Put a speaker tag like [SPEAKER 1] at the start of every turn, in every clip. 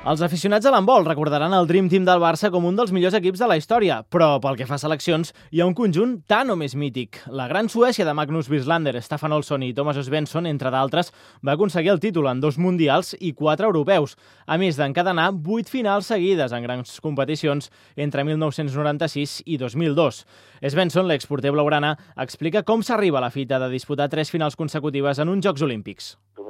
[SPEAKER 1] Els aficionats a l'handbol recordaran el Dream Team del Barça com un dels millors equips de la història, però pel que fa a seleccions hi ha un conjunt tan o més mític. La gran Suècia de Magnus Wislander, Staffan Olsson i Thomas Svensson, entre d'altres, va aconseguir el títol en dos mundials i quatre europeus, a més d'encadenar vuit finals seguides en grans competicions entre 1996 i 2002. Svensson, l'exporter blaugrana, explica com s'arriba a la fita de disputar tres finals consecutives en uns Jocs Olímpics.
[SPEAKER 2] Muy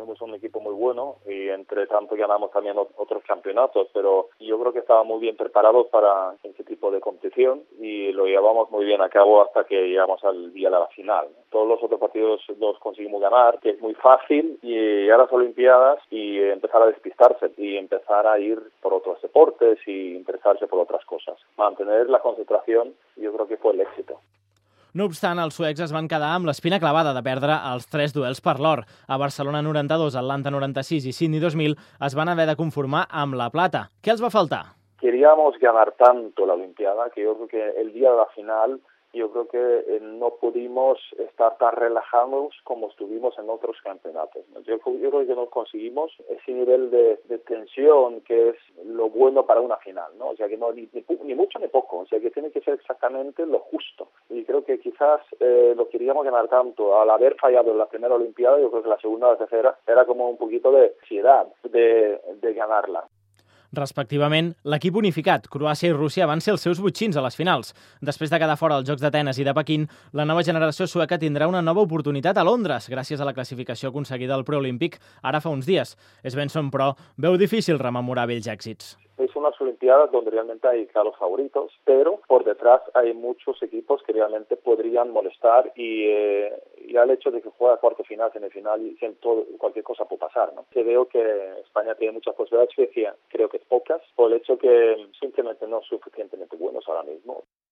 [SPEAKER 2] bueno y entre tanto ganamos también otros campeonatos, pero yo creo que estábamos muy bien preparados para ese tipo de competición y lo llevamos muy bien a cabo hasta que llegamos al día de la final. Todos los otros partidos los conseguimos ganar, que es muy fácil, y a las Olimpiadas y empezar a despistarse y empezar a ir por otros deportes y interesarse por otras cosas. Mantener la concentración, yo creo que fue el éxito.
[SPEAKER 1] No obstant, els suecs es van quedar amb l'espina clavada de perdre els tres duels per l'or. A Barcelona 92, Atlanta 96 i Sydney 2000 es van haver de conformar amb la plata. Què els va faltar?
[SPEAKER 2] Queríamos ganar tanto la Olimpiada que yo creo que el día de la final yo creo que eh, no pudimos estar tan relajados como estuvimos en otros campeonatos. Yo, yo, creo que no conseguimos ese nivel de, de, tensión que es lo bueno para una final, ¿no? O sea, que no ni, ni, ni, mucho ni poco, o sea, que tiene que ser exactamente lo justo. Y creo que quizás eh, lo queríamos ganar tanto al haber fallado en la primera Olimpiada, yo creo que la segunda o la tercera era como un poquito de ansiedad de, de ganarla.
[SPEAKER 1] Respectivament, l'equip unificat, Croàcia i Rússia, van ser els seus butxins a les finals. Després de quedar fora als Jocs d'Atenes i de Pequín, la nova generació sueca tindrà una nova oportunitat a Londres, gràcies a la classificació aconseguida al preolímpic ara fa uns dies. Svensson, però, veu difícil rememorar vells èxits.
[SPEAKER 2] Es unas Olimpiadas donde realmente hay claros favoritos, pero por detrás hay muchos equipos que realmente podrían molestar y eh, ya el hecho de que juega cuarto final, semifinal y todo, cualquier cosa puede pasar, ¿no? Que veo que España tiene muchas posibilidades, Suecia creo que pocas, por el hecho que simplemente no es suficientemente buenos ahora mismo.